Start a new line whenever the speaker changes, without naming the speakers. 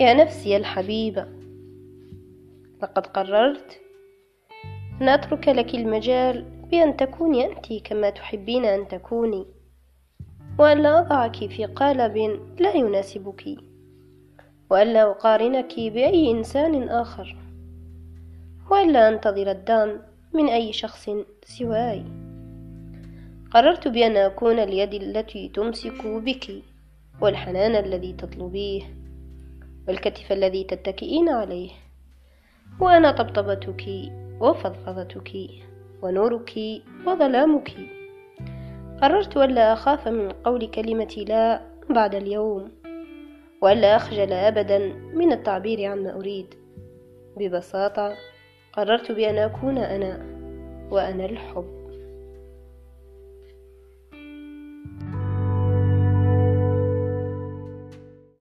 يا نفسي الحبيبة لقد قررت أن أترك لك المجال بأن تكوني أنت كما تحبين أن تكوني وأن لا أضعك في قالب لا يناسبك وأن لا أقارنك بأي إنسان آخر وأن لا أنتظر الدعم من أي شخص سواي. قررت بأن أكون اليد التي تمسك بك والحنان الذي تطلبيه. والكتف الذي تتكئين عليه. وأنا طبطبتك وفضفضتك ونورك وظلامك. قررت ألا أخاف من قول كلمة لا بعد اليوم وألا أخجل أبدا من التعبير عما أريد. ببساطة قررت بأن أكون أنا وأنا الحب.